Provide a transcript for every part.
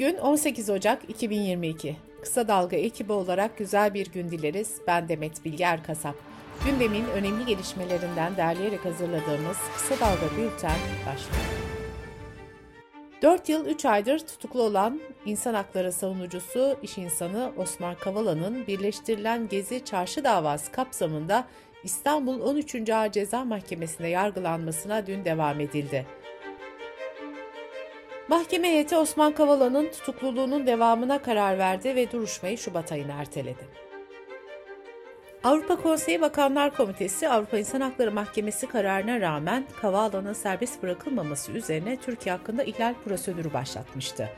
Bugün 18 Ocak 2022. Kısa Dalga ekibi olarak güzel bir gün dileriz. Ben Demet Bilge Erkasap. Gündemin önemli gelişmelerinden derleyerek hazırladığımız Kısa Dalga Bülten başlıyor. 4 yıl 3 aydır tutuklu olan insan hakları savunucusu iş insanı Osman Kavala'nın birleştirilen Gezi Çarşı davası kapsamında İstanbul 13. Ağır Ceza Mahkemesi'nde yargılanmasına dün devam edildi. Mahkeme heyeti Osman Kavala'nın tutukluluğunun devamına karar verdi ve duruşmayı Şubat ayına erteledi. Avrupa Konseyi Bakanlar Komitesi Avrupa İnsan Hakları Mahkemesi kararına rağmen Kavala'nın serbest bırakılmaması üzerine Türkiye hakkında ihlal prosedürü başlatmıştı.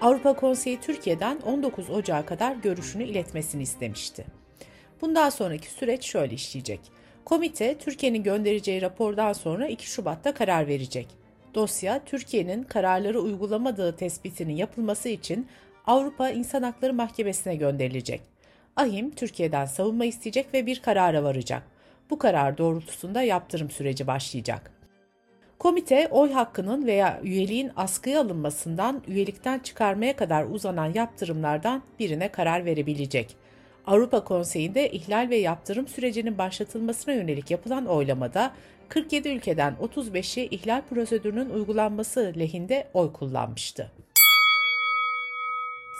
Avrupa Konseyi Türkiye'den 19 Ocağı kadar görüşünü iletmesini istemişti. Bundan sonraki süreç şöyle işleyecek. Komite Türkiye'nin göndereceği rapordan sonra 2 Şubat'ta karar verecek. Dosya, Türkiye'nin kararları uygulamadığı tespitinin yapılması için Avrupa İnsan Hakları Mahkemesi'ne gönderilecek. Ahim, Türkiye'den savunma isteyecek ve bir karara varacak. Bu karar doğrultusunda yaptırım süreci başlayacak. Komite, oy hakkının veya üyeliğin askıya alınmasından üyelikten çıkarmaya kadar uzanan yaptırımlardan birine karar verebilecek. Avrupa Konseyi'nde ihlal ve yaptırım sürecinin başlatılmasına yönelik yapılan oylamada 47 ülkeden 35'i ihlal prosedürünün uygulanması lehinde oy kullanmıştı.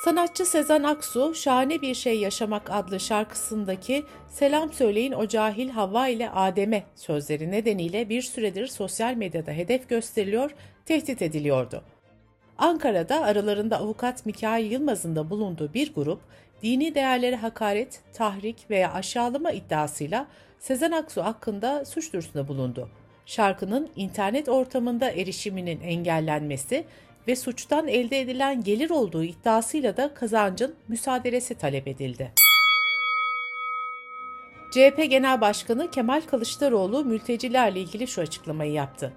Sanatçı Sezen Aksu, Şahane Bir Şey Yaşamak adlı şarkısındaki Selam Söyleyin o cahil Havva ile Adem'e sözleri nedeniyle bir süredir sosyal medyada hedef gösteriliyor, tehdit ediliyordu. Ankara'da aralarında avukat Mikail Yılmaz'ın da bulunduğu bir grup, dini değerlere hakaret, tahrik veya aşağılama iddiasıyla Sezen Aksu hakkında suç duyurusunda bulundu. Şarkının internet ortamında erişiminin engellenmesi ve suçtan elde edilen gelir olduğu iddiasıyla da kazancın müsaadelesi talep edildi. CHP Genel Başkanı Kemal Kılıçdaroğlu mültecilerle ilgili şu açıklamayı yaptı.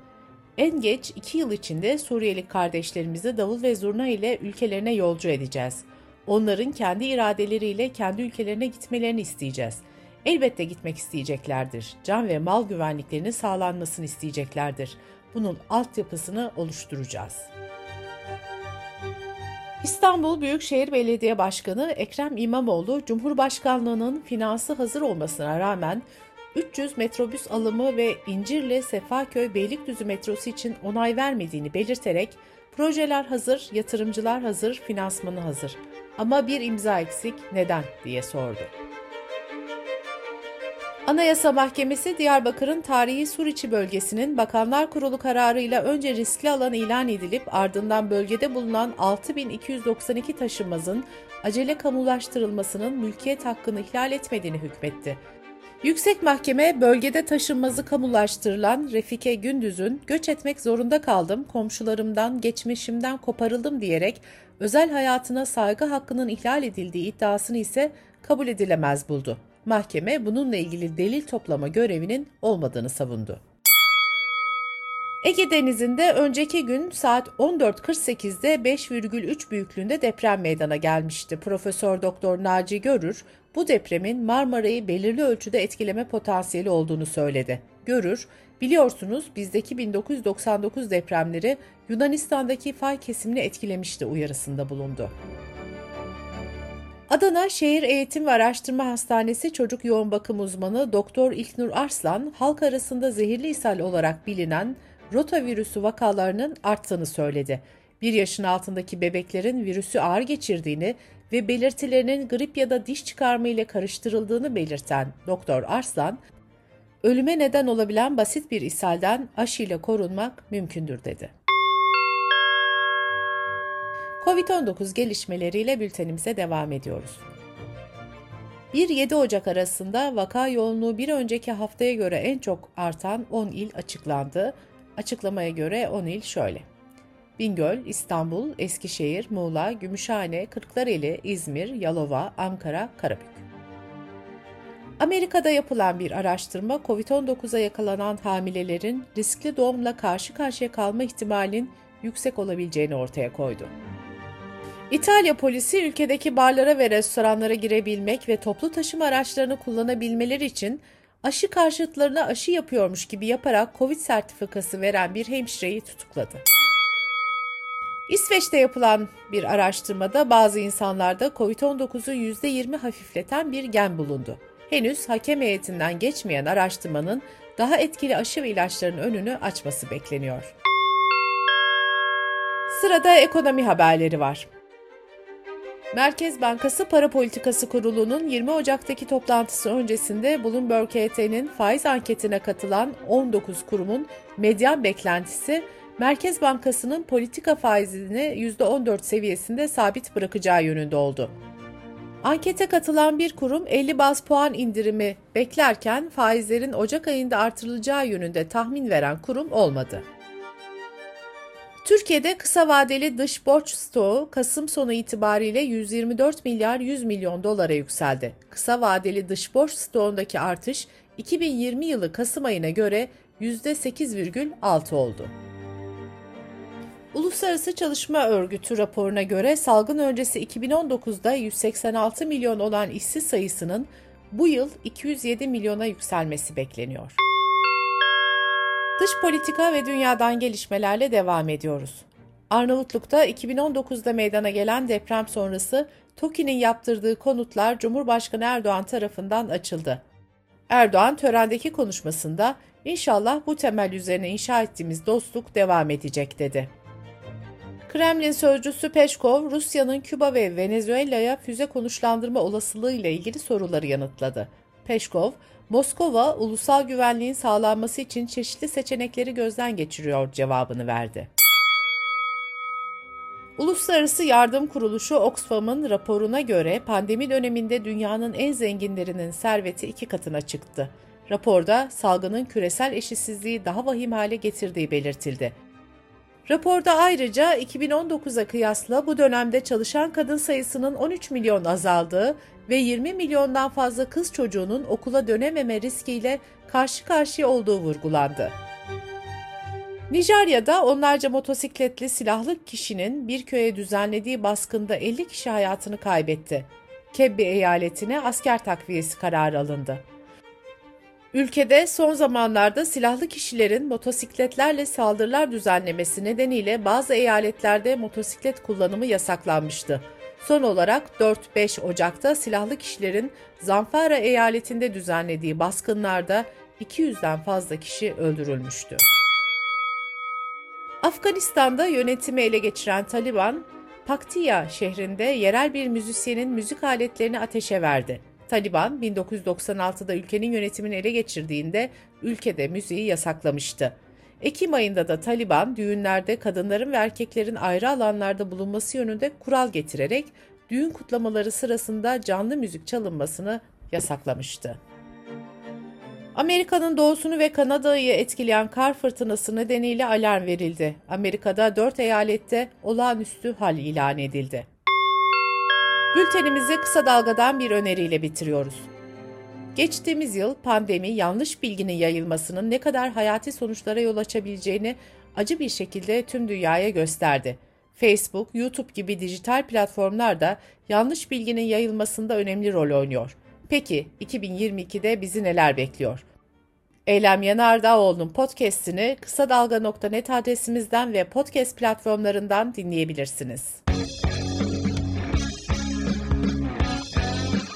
En geç iki yıl içinde Suriyeli kardeşlerimizi davul ve zurna ile ülkelerine yolcu edeceğiz. Onların kendi iradeleriyle kendi ülkelerine gitmelerini isteyeceğiz. Elbette gitmek isteyeceklerdir. Can ve mal güvenliklerinin sağlanmasını isteyeceklerdir. Bunun altyapısını oluşturacağız. İstanbul Büyükşehir Belediye Başkanı Ekrem İmamoğlu, Cumhurbaşkanlığının finansı hazır olmasına rağmen 300 metrobüs alımı ve İncirli Sefaköy Beylikdüzü metrosu için onay vermediğini belirterek projeler hazır, yatırımcılar hazır, finansmanı hazır. Ama bir imza eksik neden diye sordu. Anayasa Mahkemesi Diyarbakır'ın tarihi Suriçi bölgesinin Bakanlar Kurulu kararıyla önce riskli alan ilan edilip ardından bölgede bulunan 6292 taşınmazın acele kamulaştırılmasının mülkiyet hakkını ihlal etmediğini hükmetti. Yüksek Mahkeme bölgede taşınmazı kamulaştırılan Refike Gündüz'ün göç etmek zorunda kaldım, komşularımdan, geçmişimden koparıldım diyerek özel hayatına saygı hakkının ihlal edildiği iddiasını ise kabul edilemez buldu. Mahkeme bununla ilgili delil toplama görevinin olmadığını savundu. Ege Denizi'nde önceki gün saat 14.48'de 5,3 büyüklüğünde deprem meydana gelmişti. Profesör Doktor Naci Görür, bu depremin Marmara'yı belirli ölçüde etkileme potansiyeli olduğunu söyledi. Görür, biliyorsunuz bizdeki 1999 depremleri Yunanistan'daki fay kesimini etkilemişti uyarısında bulundu. Adana Şehir Eğitim ve Araştırma Hastanesi Çocuk Yoğun Bakım Uzmanı Doktor İlknur Arslan, halk arasında zehirli ishal olarak bilinen rotavirüsü vakalarının arttığını söyledi. Bir yaşın altındaki bebeklerin virüsü ağır geçirdiğini ve belirtilerinin grip ya da diş çıkarma ile karıştırıldığını belirten Doktor Arslan, ölüme neden olabilen basit bir ishalden aşıyla korunmak mümkündür dedi. Covid-19 gelişmeleriyle bültenimize devam ediyoruz. 1-7 Ocak arasında vaka yoğunluğu bir önceki haftaya göre en çok artan 10 il açıklandı. Açıklamaya göre 10 il şöyle. Bingöl, İstanbul, Eskişehir, Muğla, Gümüşhane, Kırklareli, İzmir, Yalova, Ankara, Karabük. Amerika'da yapılan bir araştırma COVID-19'a yakalanan hamilelerin riskli doğumla karşı karşıya kalma ihtimalinin yüksek olabileceğini ortaya koydu. İtalya polisi ülkedeki barlara ve restoranlara girebilmek ve toplu taşıma araçlarını kullanabilmeleri için aşı karşıtlarına aşı yapıyormuş gibi yaparak Covid sertifikası veren bir hemşireyi tutukladı. İsveç'te yapılan bir araştırmada bazı insanlarda COVID-19'u %20 hafifleten bir gen bulundu. Henüz hakem heyetinden geçmeyen araştırmanın daha etkili aşı ve ilaçların önünü açması bekleniyor. Sırada ekonomi haberleri var. Merkez Bankası Para Politikası Kurulu'nun 20 Ocak'taki toplantısı öncesinde Bloomberg HT'nin faiz anketine katılan 19 kurumun medyan beklentisi Merkez Bankası'nın politika faizini %14 seviyesinde sabit bırakacağı yönünde oldu. Ankete katılan bir kurum 50 baz puan indirimi beklerken faizlerin Ocak ayında artırılacağı yönünde tahmin veren kurum olmadı. Türkiye'de kısa vadeli dış borç stoğu Kasım sonu itibariyle 124 milyar 100 milyon dolara yükseldi. Kısa vadeli dış borç stoğundaki artış 2020 yılı Kasım ayına göre %8,6 oldu. Uluslararası Çalışma Örgütü raporuna göre salgın öncesi 2019'da 186 milyon olan işsiz sayısının bu yıl 207 milyona yükselmesi bekleniyor. Dış politika ve dünyadan gelişmelerle devam ediyoruz. Arnavutluk'ta 2019'da meydana gelen deprem sonrası TOKİ'nin yaptırdığı konutlar Cumhurbaşkanı Erdoğan tarafından açıldı. Erdoğan törendeki konuşmasında inşallah bu temel üzerine inşa ettiğimiz dostluk devam edecek dedi. Kremlin sözcüsü Peşkov, Rusya'nın Küba ve Venezuela'ya füze konuşlandırma olasılığı ile ilgili soruları yanıtladı. Peşkov, Moskova ulusal güvenliğin sağlanması için çeşitli seçenekleri gözden geçiriyor cevabını verdi. Uluslararası Yardım Kuruluşu Oxfam'ın raporuna göre pandemi döneminde dünyanın en zenginlerinin serveti iki katına çıktı. Raporda salgının küresel eşitsizliği daha vahim hale getirdiği belirtildi. Raporda ayrıca 2019'a kıyasla bu dönemde çalışan kadın sayısının 13 milyon azaldığı ve 20 milyondan fazla kız çocuğunun okula dönememe riskiyle karşı karşıya olduğu vurgulandı. Nijerya'da onlarca motosikletli silahlı kişinin bir köye düzenlediği baskında 50 kişi hayatını kaybetti. Kebbi eyaletine asker takviyesi kararı alındı. Ülkede son zamanlarda silahlı kişilerin motosikletlerle saldırılar düzenlemesi nedeniyle bazı eyaletlerde motosiklet kullanımı yasaklanmıştı. Son olarak 4-5 Ocak'ta silahlı kişilerin Zamfara eyaletinde düzenlediği baskınlarda 200'den fazla kişi öldürülmüştü. Afganistan'da yönetimi ele geçiren Taliban, Paktiya şehrinde yerel bir müzisyenin müzik aletlerini ateşe verdi. Taliban 1996'da ülkenin yönetimini ele geçirdiğinde ülkede müziği yasaklamıştı. Ekim ayında da Taliban düğünlerde kadınların ve erkeklerin ayrı alanlarda bulunması yönünde kural getirerek düğün kutlamaları sırasında canlı müzik çalınmasını yasaklamıştı. Amerika'nın doğusunu ve Kanada'yı etkileyen kar fırtınası nedeniyle alarm verildi. Amerika'da 4 eyalette olağanüstü hal ilan edildi. Bültenimizi kısa dalgadan bir öneriyle bitiriyoruz. Geçtiğimiz yıl pandemi yanlış bilginin yayılmasının ne kadar hayati sonuçlara yol açabileceğini acı bir şekilde tüm dünyaya gösterdi. Facebook, YouTube gibi dijital platformlar da yanlış bilginin yayılmasında önemli rol oynuyor. Peki 2022'de bizi neler bekliyor? Eylem Yanardağoğlu'nun podcast'ini kısa dalga.net adresimizden ve podcast platformlarından dinleyebilirsiniz.